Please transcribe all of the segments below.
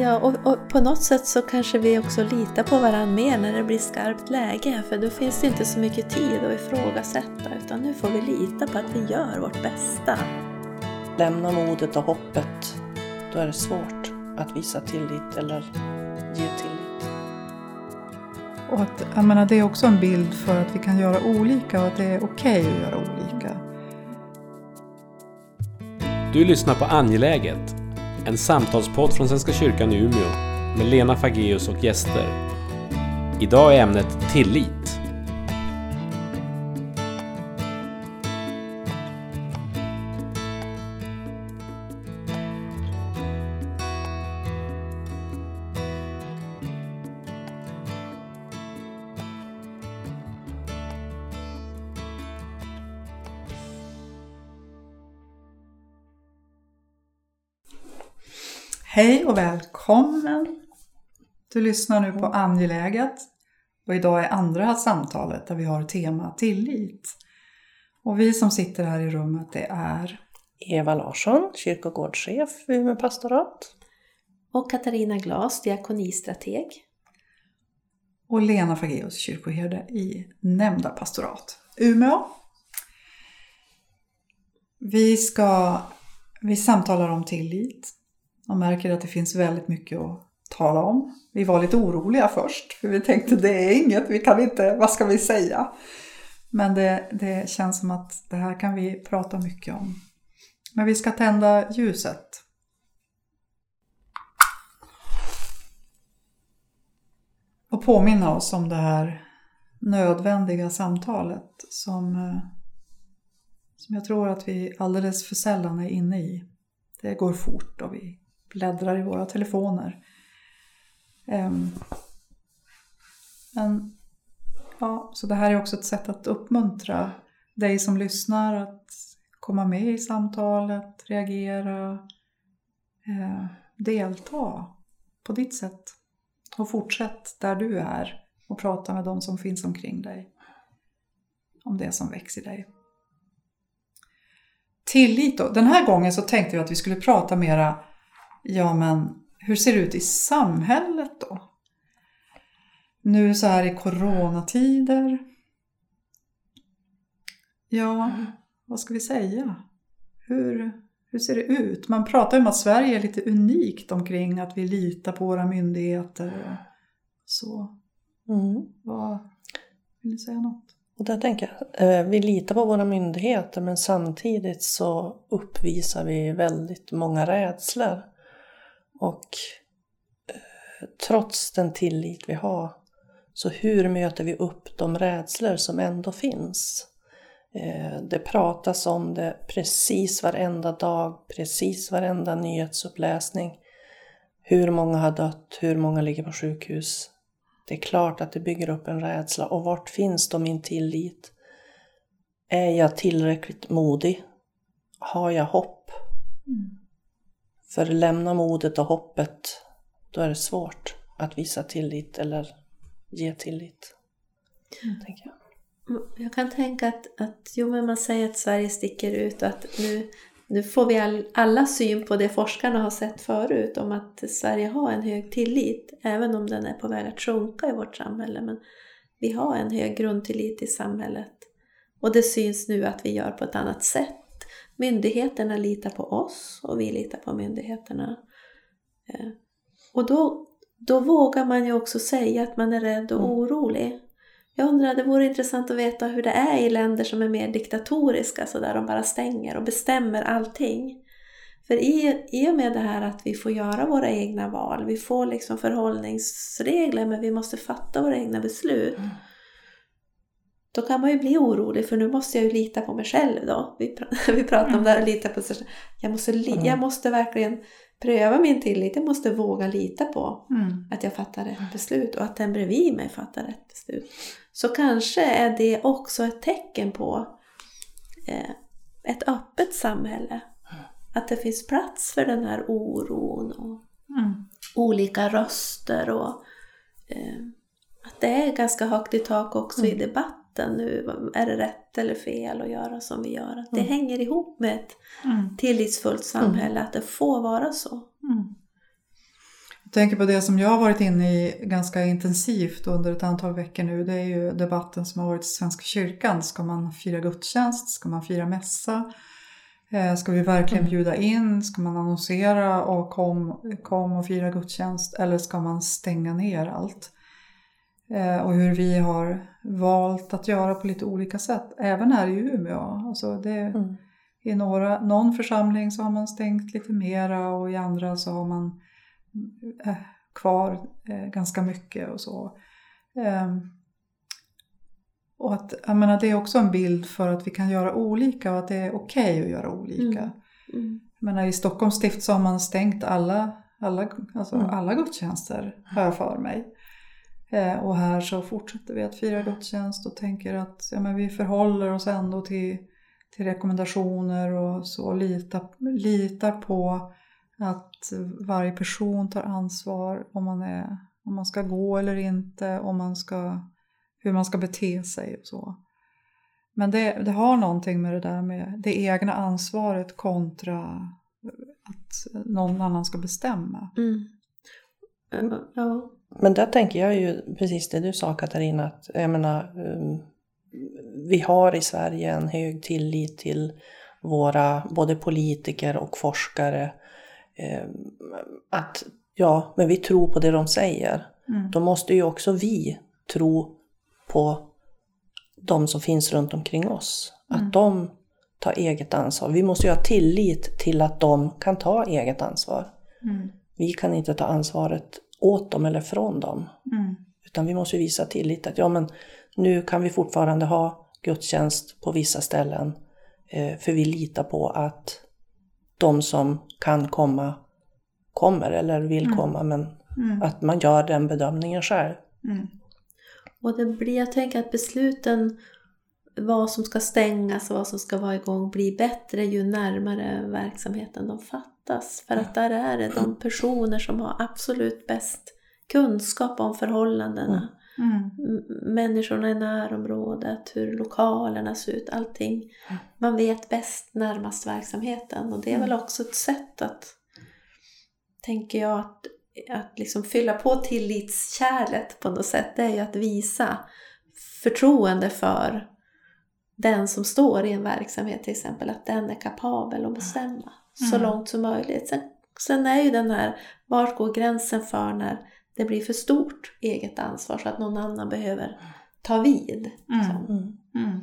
Ja, och, och, på något sätt så kanske vi också litar på varandra mer när det blir skarpt läge. För då finns det inte så mycket tid att ifrågasätta. Utan nu får vi lita på att vi gör vårt bästa. Lämna modet och hoppet. Då är det svårt att visa tillit eller ge tillit. Och att, jag menar, det är också en bild för att vi kan göra olika och att det är okej okay att göra olika. Du lyssnar på Angeläget, en samtalspodd från Svenska kyrkan i Umeå med Lena Fageus och gäster. Idag är ämnet tillit. Hej och välkommen! Du lyssnar nu på Angeläget och idag är andra samtalet där vi har tema tillit. Och vi som sitter här i rummet det är Eva Larsson, kyrkogårdschef vid Umeå pastorat. Och Katarina Glas, diakonistrateg. Och Lena Fageus, kyrkoherde i nämnda pastorat, Umeå. Vi ska vi samtalar om tillit man märker att det finns väldigt mycket att tala om. Vi var lite oroliga först, för vi tänkte det är inget, vi kan inte, vad ska vi säga? Men det, det känns som att det här kan vi prata mycket om. Men vi ska tända ljuset. Och påminna oss om det här nödvändiga samtalet som, eh, som jag tror att vi alldeles för sällan är inne i. Det går fort och vi bläddrar i våra telefoner. Ehm, men, ja, så det här är också ett sätt att uppmuntra dig som lyssnar att komma med i samtalet, reagera, eh, delta på ditt sätt. Och fortsätt där du är och prata med de som finns omkring dig om det som växer i dig. Tillit då. Den här gången så tänkte vi att vi skulle prata mera Ja, men hur ser det ut i samhället då? Nu så här i coronatider. Ja, vad ska vi säga? Hur, hur ser det ut? Man pratar ju om att Sverige är lite unikt omkring att vi litar på våra myndigheter. Så. Mm. Vad, vill ni säga något? Och där tänker jag, eh, vi litar på våra myndigheter men samtidigt så uppvisar vi väldigt många rädslor. Och eh, trots den tillit vi har, så hur möter vi upp de rädslor som ändå finns? Eh, det pratas om det precis varenda dag, precis varenda nyhetsuppläsning. Hur många har dött, hur många ligger på sjukhus. Det är klart att det bygger upp en rädsla. Och vart finns då min tillit? Är jag tillräckligt modig? Har jag hopp? Mm. För lämna modet och hoppet, då är det svårt att visa tillit eller ge tillit. Mm. Tänker jag. jag kan tänka att, att jo, men man säger att Sverige sticker ut och att nu, nu får vi all, alla syn på det forskarna har sett förut om att Sverige har en hög tillit, även om den är på väg att sjunka i vårt samhälle. Men vi har en hög grundtillit i samhället. Och det syns nu att vi gör på ett annat sätt Myndigheterna litar på oss och vi litar på myndigheterna. Eh, och då, då vågar man ju också säga att man är rädd och mm. orolig. Jag undrar, det vore intressant att veta hur det är i länder som är mer diktatoriska, så där de bara stänger och bestämmer allting. För i, i och med det här att vi får göra våra egna val, vi får liksom förhållningsregler men vi måste fatta våra egna beslut. Mm. Då kan man ju bli orolig för nu måste jag ju lita på mig själv då. Vi, pr vi pratar mm. om det här, lita på sig själv. Jag måste, mm. jag måste verkligen pröva min tillit. Jag måste våga lita på mm. att jag fattar rätt beslut och att den bredvid mig fattar rätt beslut. Så kanske är det också ett tecken på eh, ett öppet samhälle. Att det finns plats för den här oron och mm. olika röster och eh, att det är ganska högt i tak också i mm. debatt debatten nu. Är det rätt eller fel att göra som vi gör? Att det mm. hänger ihop med ett mm. tillitsfullt samhälle, att det får vara så. Mm. Jag tänker på det som jag har varit inne i ganska intensivt under ett antal veckor nu. Det är ju debatten som har varit i Svenska kyrkan. Ska man fira gudstjänst? Ska man fira mässa? Eh, ska vi verkligen Mm. bjuda in? Ska man annonsera och kom, kom och fira gudstjänst? Eller ska man stänga ner allt? Eh, Och hur vi har valt att göra på lite olika sätt. Även här i Umeå. Alltså det, Mm. I några, någon församling så har man stängt lite mera och i andra så har man eh, kvar eh, ganska mycket och så. Ehm, och att, jag menar, det är också en bild för att vi kan göra olika och att det är okej att göra olika. Mm. Mm. Jag menar, I Stockholms stift så har man stängt alla, alla, alltså Mm. alla gudstjänster, har jag för mig. Eh, och här så fortsätter vi att fira gudstjänst och tänker att ja, men vi förhåller oss ändå till, till rekommendationer och så. Litar, litar på att varje person tar ansvar om man, är, om man ska gå eller inte, om man ska, hur man ska bete sig och så. Men det, det har någonting med det där med det egna ansvaret kontra att någon annan ska bestämma. Mm. Eh, ja. Men där tänker jag ju precis det du sa Katarina, att jag menar, um, vi har i Sverige en hög tillit till våra både politiker och forskare. Um, att ja, men vi tror på det de säger. Mm. Då måste ju också vi tro på de som finns runt omkring oss. Att Mm. de tar eget ansvar. Vi måste ju ha tillit till att de kan ta eget ansvar. Mm. Vi kan inte ta ansvaret åt dem eller från dem. Mm. Utan vi måste visa tillit att ja, men nu kan vi fortfarande ha gudstjänst på vissa ställen. Eh, för vi litar på att de som kan komma kommer eller vill Mm. komma. Men Mm. att man gör den bedömningen själv. Mm. Och det blir, jag tänker att besluten vad som ska stängas och vad som ska vara igång blir bättre ju närmare verksamheten de fattas. För att där är det de personer som har absolut bäst kunskap om förhållandena. Mm. M- Människorna i närområdet, hur lokalerna ser ut, allting. Man vet bäst närmast verksamheten och det är väl också ett sätt att, tänker jag, att, att liksom fylla på tillitskärlet på något sätt. Det är ju att visa förtroende för den som står i en verksamhet till exempel, att den är kapabel att bestämma så Mm. långt som möjligt. Sen, sen är ju den här, var går gränsen för när det blir för stort eget ansvar så att någon annan behöver ta vid. Mm. Mm. Mm.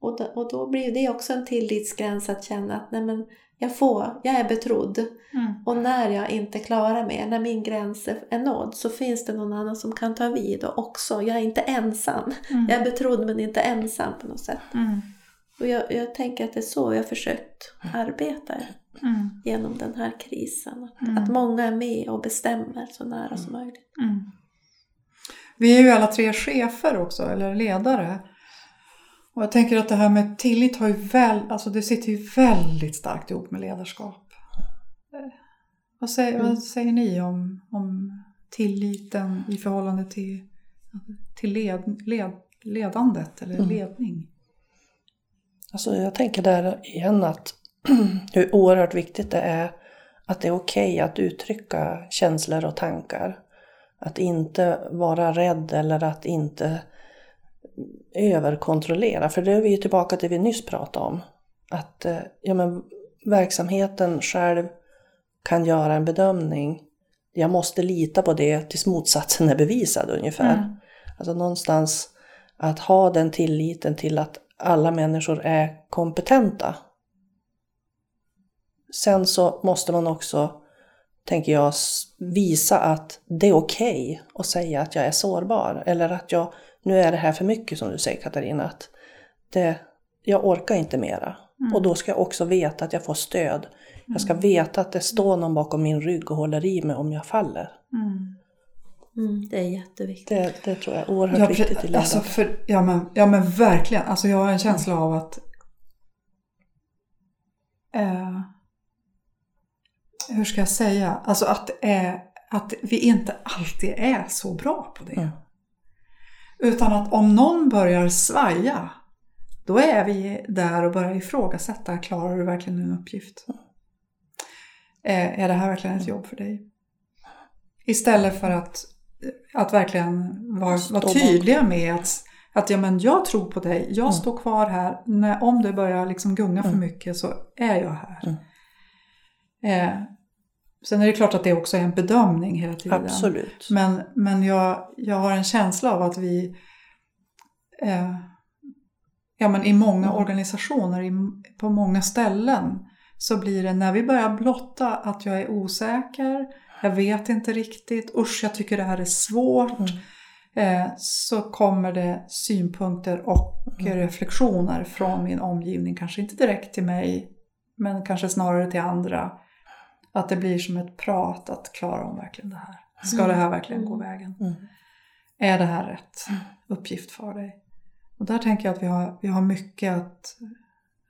Och, då, och då blir ju det också en tillitsgräns att känna att nej men, jag, får, jag är betrodd Mm. och när jag inte klarar mer, när min gräns är- nådd så finns det någon annan som kan ta vid och också, jag är inte ensam. Mm. Jag är betrodd men inte ensam på något sätt. Mm. Och jag, jag tänker att det är så jag har försökt arbeta Mm. genom den här krisen. Att, Mm. att många är med och bestämmer så nära som möjligt. Mm. Vi är ju alla tre chefer också, eller ledare. Och jag tänker att det här med tillit har ju väl, alltså det sitter ju väldigt starkt ihop med ledarskap. Eh, Vad säger, Mm. vad säger ni om, om tilliten i förhållande till, till led, led, ledandet eller Mm. ledning? Alltså jag tänker där igen att hur oerhört viktigt det är att det är okej att uttrycka känslor och tankar. Att inte vara rädd eller att inte överkontrollera. För det är vi ju tillbaka till det vi nyss pratade om. Att eh, ja, men, verksamheten själv kan göra en bedömning. Jag måste lita på det tills motsatsen är bevisad ungefär. Mm. Alltså någonstans att ha den tilliten till att alla människor är kompetenta. Sen så måste man också, tänker jag, visa att det är okej att säga att jag är sårbar. Eller att jag, nu är det här för mycket som du säger Katarina. Att det, jag orkar inte mera. Mm. Och då ska jag också veta att jag får stöd. Jag ska veta att det står någon bakom min rygg och håller i mig om jag faller. Mm. Mm, det är jätteviktigt. Det, det tror jag är oerhört Ja, viktigt i ledarskap. alltså för, ja, men, ja men verkligen. Alltså jag har en känsla av att eh, hur ska jag säga? Alltså att, eh, att vi inte alltid är så bra på det. Utan att om någon börjar svaja då är vi där och börjar ifrågasätta. Klarar du verkligen din uppgift? Eh, är det här verkligen ett jobb för dig? Istället för att, att verkligen vara, vara tydliga med att, att ja, men jag tror på dig, jag Mm. står kvar här. När, om det börjar liksom gunga för Mm. mycket så är jag här. Mm. Eh, sen är det klart att det också är en bedömning hela tiden. Absolut. Men, men jag, jag har en känsla av att vi eh, ja, men i många Mm. organisationer, i, på många ställen, så blir det när vi börjar blotta att jag är osäker, jag vet inte riktigt, usch jag tycker det här är svårt. Mm. Eh, så kommer det synpunkter och Mm. reflektioner från min omgivning. Kanske inte direkt till mig, men kanske snarare till andra. Att det blir som ett prat att klara om verkligen det här. Ska det här verkligen gå vägen? Mm. Är det här rätt uppgift för dig? Och där tänker jag att vi har, vi har mycket att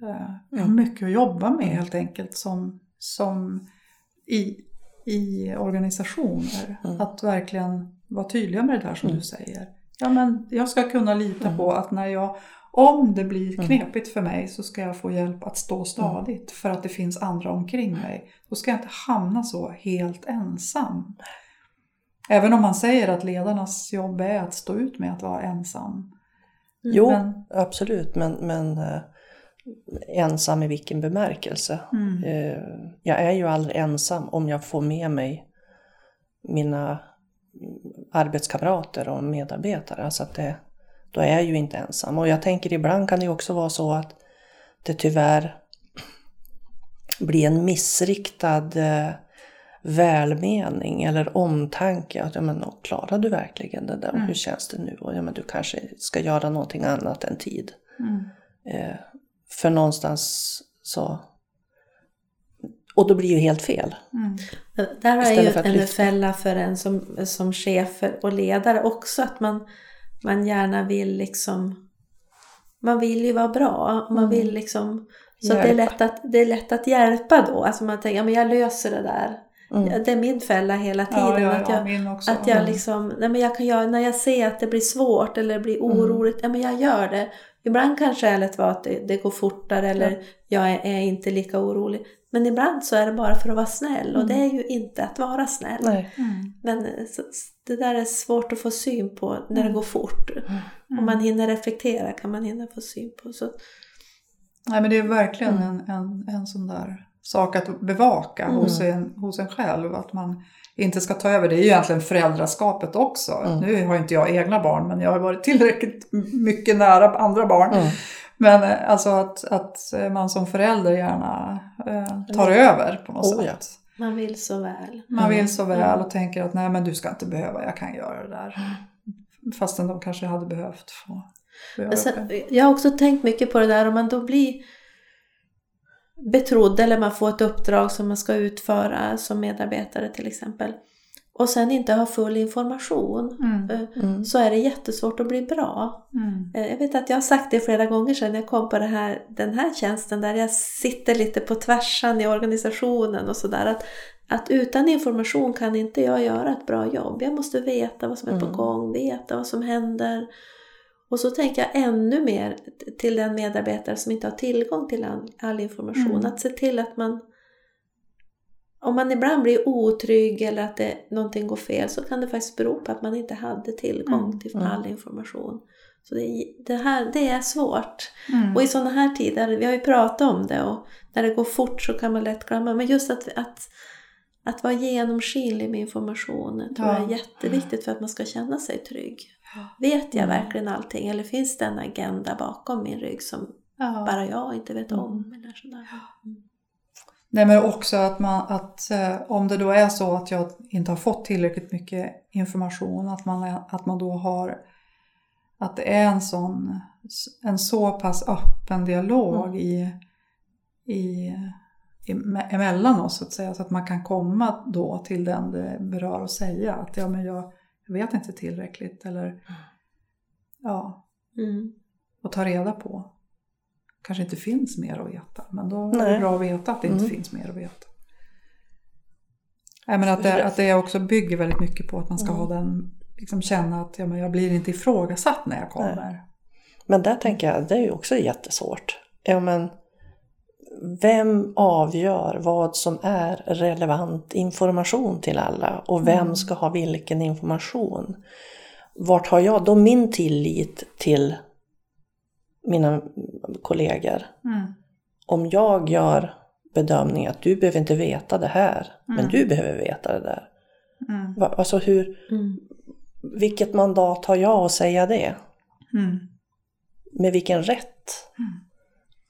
eh, vi har Mm. mycket att jobba med helt enkelt som, som i, i organisationer. Mm. Att verkligen vara tydliga med det där som Mm. du säger. Ja, men jag ska kunna lita Mm. på att när jag, om det blir Mm. knepigt för mig så ska jag få hjälp att stå stadigt för att det finns andra omkring mig. Då ska jag inte hamna så helt ensam. Även om man säger att ledarnas jobb är att stå ut med att vara ensam. Jo, Men- absolut. Men, men eh, ensam i vilken bemärkelse? Mm. Eh, jag är ju aldrig ensam om jag får med mig mina mm, arbetskamrater och medarbetare. Alltså att det, då är jag ju inte ensam. Och jag tänker ibland kan det ju också vara så att det tyvärr blir en missriktad eh, välmening eller omtanke. Att, ja, men, "Åh, klarar du verkligen det där? Mm. Hur känns det nu? Och, ja, men, du kanske ska göra någonting annat än tid. Mm. Eh, för någonstans så... Och då blir ju helt fel. Mm. Där har jag Istället ju en fälla för en som, som chef och ledare också. Att man, man gärna vill liksom... Man vill ju vara bra. Man Mm. vill liksom... Så att det, är lätt att, det är lätt att hjälpa då. Alltså man tänker, ja men jag löser det där. Mm. Ja, Det är min fälla hela tiden. Ja, ja, att ja, jag, också. att jag Mm. liksom, nej men jag kan göra, när jag ser att det blir svårt eller blir Mm. oroligt, ja men jag gör det. Ibland kan skälet vara att det, det går fortare eller jag är, är inte lika orolig. Men ibland så är det bara för att vara snäll och Mm. det är ju inte att vara snäll. Nej. Mm. Men eh, så, det där är svårt att få syn på när det Mm. går fort. Mm. Om man hinner reflektera kan man hinna få syn på. Så, Nej, men det är verkligen Mm. en, en, en sån där sak att bevaka Mm. hos, en, hos en själv. Att man inte ska ta över. Det är ju egentligen föräldraskapet också. Mm. Nu har inte jag egna barn men jag har varit tillräckligt mycket nära andra barn. Mm. Men eh, alltså att, att eh, man som förälder gärna eh, tar över på något Oh, ja. sätt. man vill så väl. Man Mm. vill så väl Mm. och tänker att nej men du ska inte behöva, jag kan göra det där. Fastän de kanske hade behövt få, få göra sen, det. jag har också tänkt mycket på det där om man då blir betrodd eller man får ett uppdrag som man ska utföra som medarbetare till exempel. Och sen inte har full information. Mm. eh, Mm. Så är det jättesvårt att bli bra. Mm. Eh, Jag vet att jag har sagt det flera gånger sedan jag kom på det här, den här tjänsten där jag sitter lite på tvärsan i organisationen och sådär. Att, att utan information kan inte jag göra ett bra jobb. Jag måste veta vad som är på Mm. gång, veta vad som händer. Och så tänker jag ännu mer till den medarbetare som inte har tillgång till all, all information. Mm. Att se till att man om man ibland blir otrygg eller att det, någonting går fel så kan det faktiskt bero på att man inte hade tillgång Mm. till Mm. all information. Så det, det, här, det är svårt. Mm. Och i sådana här tider, vi har ju pratat om det och när det går fort så kan man lätt glömma. Men just att, att, att vara genomskinlig med informationen tror jag Ja. är jätteviktigt för att man ska känna sig trygg. Vet jag Mm. verkligen allting eller finns det en agenda bakom min rygg som bara jag inte vet om? Mm. Eller sådär. Mm. Nej men också att, man, att eh, om det då är så att jag inte har fått tillräckligt mycket information att man, att man då har att det är en sån en så pass öppen dialog Mm. i, i, emellan oss så att säga så att man kan komma då till den det berör och säga att ja men jag, jag vet inte tillräckligt eller ja Mm. och ta reda på. Kanske inte finns mer att veta, men då är det Nej. bra att veta att det inte Mm. finns mer att veta. Nej, men att, det, att det också bygger väldigt mycket på att man ska Mm. ha den, liksom känna att ja, men jag blir inte ifrågasatt när jag kommer. Men där tänker jag, det är ju också jättesvårt. Ja, men vem avgör vad som är relevant information till alla och vem Mm. ska ha vilken information? Vart har jag då min tillit till mina kollegor? Mm. Om jag gör bedömningen att du behöver inte veta det här, men Mm. du behöver veta det där. Mm. Alltså hur, Mm. vilket mandat har jag att säga det? Mm. Med vilken rätt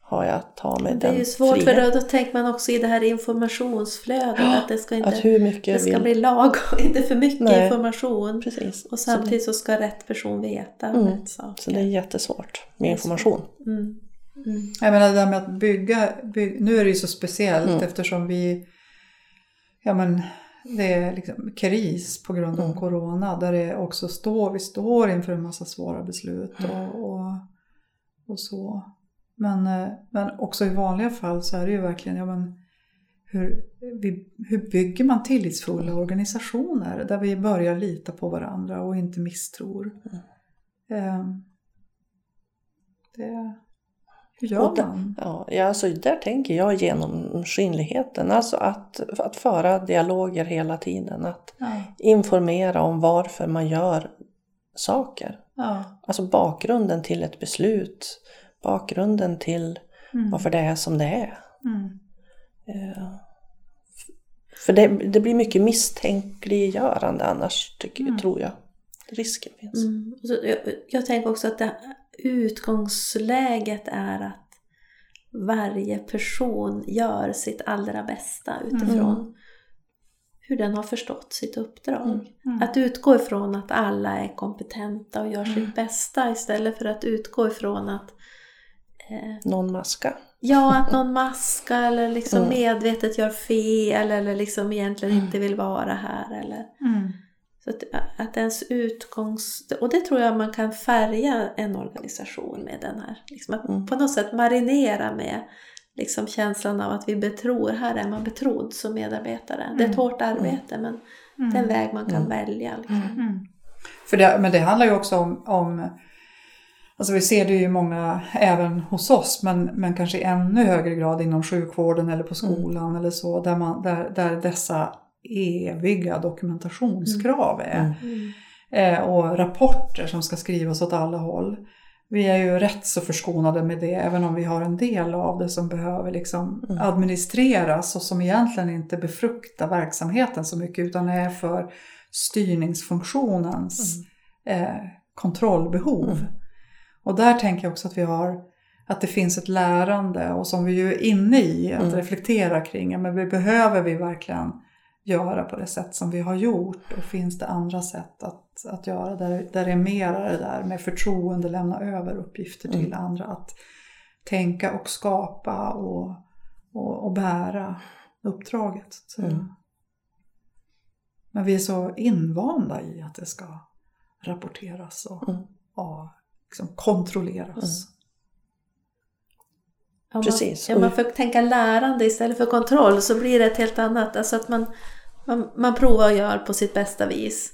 har jag att ta mig Det är den ju svårt för friheten? då, då tänker man också i det här informationsflödet att det ska inte Att hur mycket det ska vill... bli lag och inte för mycket Nej. information. Precis. Och Så det- samtidigt så ska rätt person veta Mm. rätt saker. Så det är jättesvårt med information. Mm. Mm. Jag menar det där med att bygga, bygga nu är det ju så speciellt Mm. eftersom vi, ja men det är liksom kris på grund av Mm. corona där det också står, vi står inför en massa svåra beslut Mm. och, och, och så. Men, eh, men också i vanliga fall så är det ju verkligen, ja men hur, vi, hur bygger man tillitsfulla organisationer där vi börjar lita på varandra och inte misstror? Eh, det, hur gör där- man? Ja, alltså där tänker jag genomskinligheten. Alltså att, att föra dialoger hela tiden. Att Ja, informera om varför man gör saker. ja. Alltså bakgrunden till ett beslut. Bakgrunden till Mm. varför det är som det är. Mm. Eh, För det, det blir mycket misstänkliggörande annars, tycker, Mm. tror jag. Risken finns. Mm. Jag, jag tänker också att det, utgångsläget är att varje person gör sitt allra bästa utifrån Mm. hur den har förstått sitt uppdrag. Mm. Mm. Att utgå ifrån att alla är kompetenta och gör Mm. sitt bästa istället för att utgå ifrån att Någon maska. Ja, att någon maskar eller liksom Mm. medvetet gör fel eller liksom egentligen inte vill vara här. Eller, Mm. så att, att ens utgångs... Och det tror jag man kan färga en organisation med den här. Liksom att Mm. på något sätt marinera med liksom känslan av att vi betror, här är man betrodd som medarbetare. Det är ett Mm. hårt arbete men Mm. det är en väg man kan Mm. välja. Liksom. Mm. För det, men det handlar ju också om, om Alltså vi ser det ju många även hos oss men, men kanske i ännu högre grad inom sjukvården eller på skolan eller så där, man, där, där dessa eviga dokumentationskrav är. Mm. Eh, och rapporter som ska skrivas åt alla håll. Vi är ju rätt så förskonade med det även om vi har en del av det som behöver liksom Mm. administreras och som egentligen inte befruktar verksamheten så mycket utan är för styrningsfunktionens eh, kontrollbehov. Mm. Och där tänker jag också att vi har att det finns ett lärande och som vi ju är inne i att Mm. reflektera kring. Ja, men vi behöver vi verkligen göra på det sätt som vi har gjort och finns det andra sätt att, att göra där, där det är mera det där med förtroende, lämna över uppgifter till Mm. andra. Att tänka och skapa och, och, och bära uppdraget. Mm. Men vi är så invanda i att det ska rapporteras och, Mm. och liksom kontrolleras. Ja, man, Precis. Ja, man får tänka lärande istället för kontroll så blir det ett helt annat. Alltså att man, man, man provar och gör på sitt bästa vis.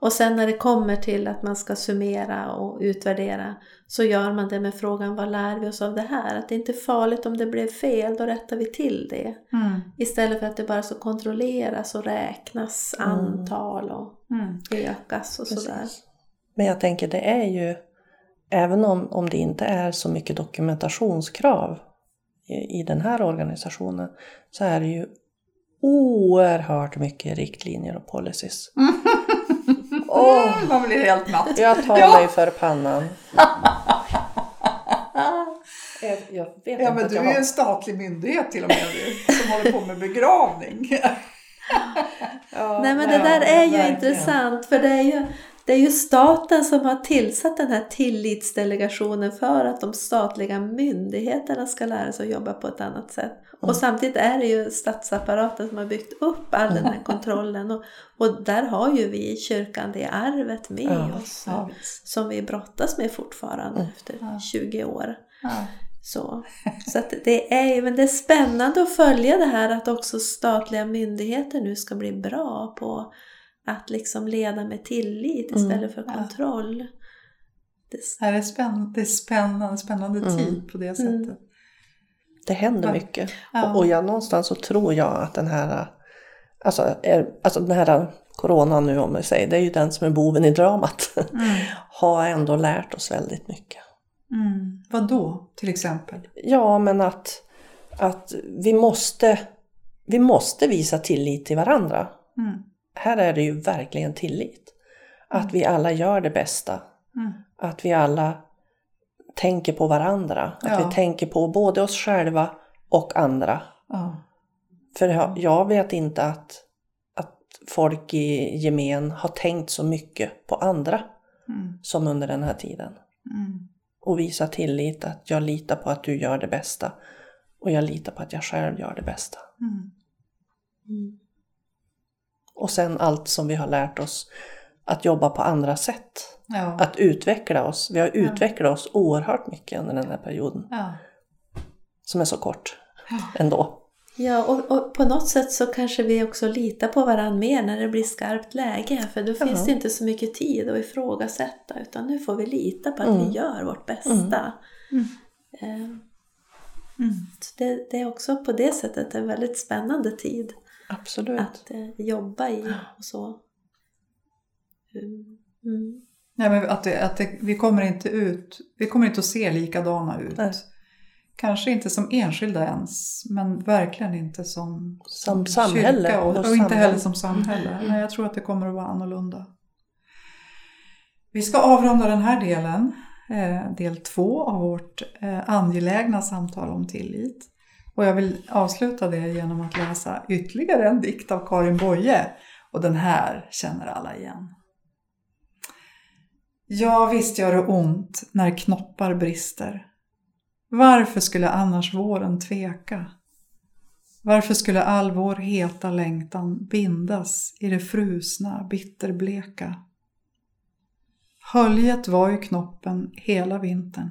Och sen när det kommer till att man ska summera och utvärdera så gör man det med frågan vad lär vi oss av det här? Att det inte är farligt om det blev fel, då rättar vi till det. Mm. Istället för att det bara så kontrolleras och räknas Mm. antal och Mm. ökas och sådär. Precis. Men jag tänker det är ju, även om, om det inte är så mycket dokumentationskrav i, i den här organisationen, så är det ju oerhört mycket riktlinjer och policies. Åh, Man blir helt matt. jag tar Ja. mig för pannan. Jag, jag vet Ja inte men du jag är ju har... en statlig myndighet till och med du, som håller på med begravning. Ja, Nej men det där är ju verkligen. intressant för det är ju, det är ju staten som har tillsatt den här tillitsdelegationen för att de statliga myndigheterna ska lära sig att jobba på ett annat sätt. Mm. Och samtidigt är det ju statsapparaten som har byggt upp all den här kontrollen och, och där har ju vi i kyrkan det arvet med Ja, oss ja, som vi brottas med fortfarande Mm. efter Ja. 20 år. Så, så det, är, men det är spännande att följa det här att också statliga myndigheter nu ska bli bra på att liksom leda med tillit Mm, istället för ja. kontroll. Det, Det är spännande, det är spännande, spännande Mm. tid på det sättet. Det händer Ja. mycket. Ja. Och, och jag, någonstans så tror jag att den här, alltså, är, alltså den här coronan nu om man säger, det är ju den som är boven i dramat. Mm. har ändå lärt oss väldigt mycket. Mm. Vad då, till exempel? Ja, men att, att vi, måste, vi måste visa tillit till varandra. Mm. Här är det ju verkligen tillit. Att vi alla gör det bästa. Mm. Att vi alla tänker på varandra. Att Ja. vi tänker på både oss själva och andra. Ja. För jag, jag vet inte att, att folk i gemen har tänkt så mycket på andra Mm. som under den här tiden. Mm. Och visa tillit att jag litar på att du gör det bästa. Och jag litar på att jag själv gör det bästa. Mm. Och sen allt som vi har lärt oss att jobba på andra sätt. Ja. Att utveckla oss. Vi har utvecklat oss oerhört mycket under den här perioden. Ja. Som är så kort ändå. Ja, och, och på något sätt så kanske vi också litar på varandra mer när det blir skarpt läge. För då finns Ja. det inte så mycket tid att ifrågasätta. Utan nu får vi lita på att Mm. vi gör vårt bästa. Mm. Eh, Mm. så det, det är också på det sättet en väldigt spännande tid Absolut. att eh, jobba i och så. Mm. Mm. Nej, men att det, att det, vi kommer inte ut, vi kommer inte att se likadana ut. Nej. Kanske inte som enskilda ens, men verkligen inte som, Som samhälle, kyrka och, och inte heller som samhälle. Nej, jag tror att det kommer att vara annorlunda. Vi ska avrunda den här delen, eh, del två av vårt eh, angelägna samtal om tillit. Och jag vill avsluta det genom att läsa ytterligare en dikt av Karin Boye. Och den här känner alla igen. Ja, visst gör det ont när knoppar brister. Varför skulle annars våren tveka? Varför skulle all vår heta längtan bindas i det frusna, bitterbleka? Höljet var ju knoppen hela vintern.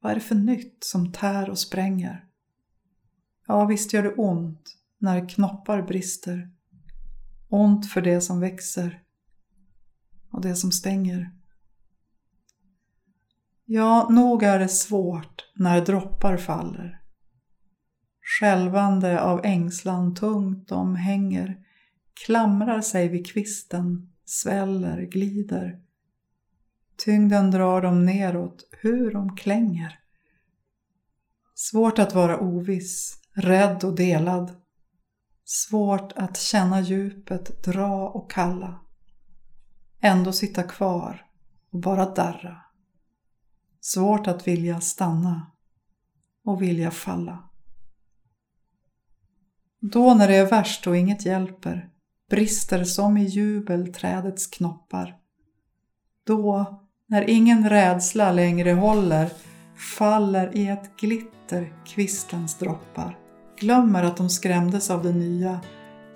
Vad är det för nytt som tär och spränger? Ja, visst gör det ont när knoppar brister. Ont för det som växer och det som stänger. Ja, nog är det svårt när droppar faller. Skälvande av ängslan tungt de hänger, klamrar sig vid kvisten, sväller, glider. Tyngden drar dem neråt, hur de klänger. Svårt att vara oviss, rädd och delad. Svårt att känna djupet dra och kalla. Ändå sitta kvar och bara darra. Svårt att vilja stanna och vilja falla. Då när det är värst och inget hjälper brister som i jubel trädets knoppar. Då, när ingen rädsla längre håller, faller i ett glitter kvistens droppar. Glömmer att de skrämdes av det nya,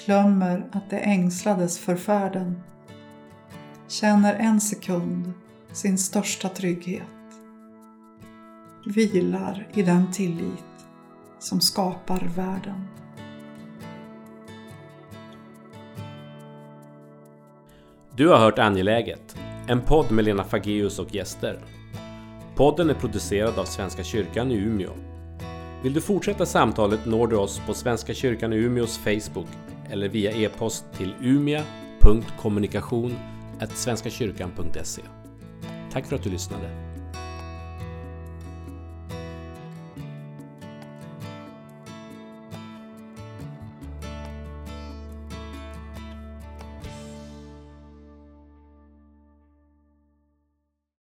glömmer att de ängslades för färden. Känner en sekund sin största trygghet. Vilar i den tillit som skapar världen. Du har hört Angeläget, en podd med Lena Fageus och gäster. Podden är producerad av Svenska kyrkan i Umeå. Vill du fortsätta samtalet når du oss på Svenska kyrkan i Umeås Facebook eller via e-post till umia.kommunikation svenskakyrkan.se. Tack för att du lyssnade.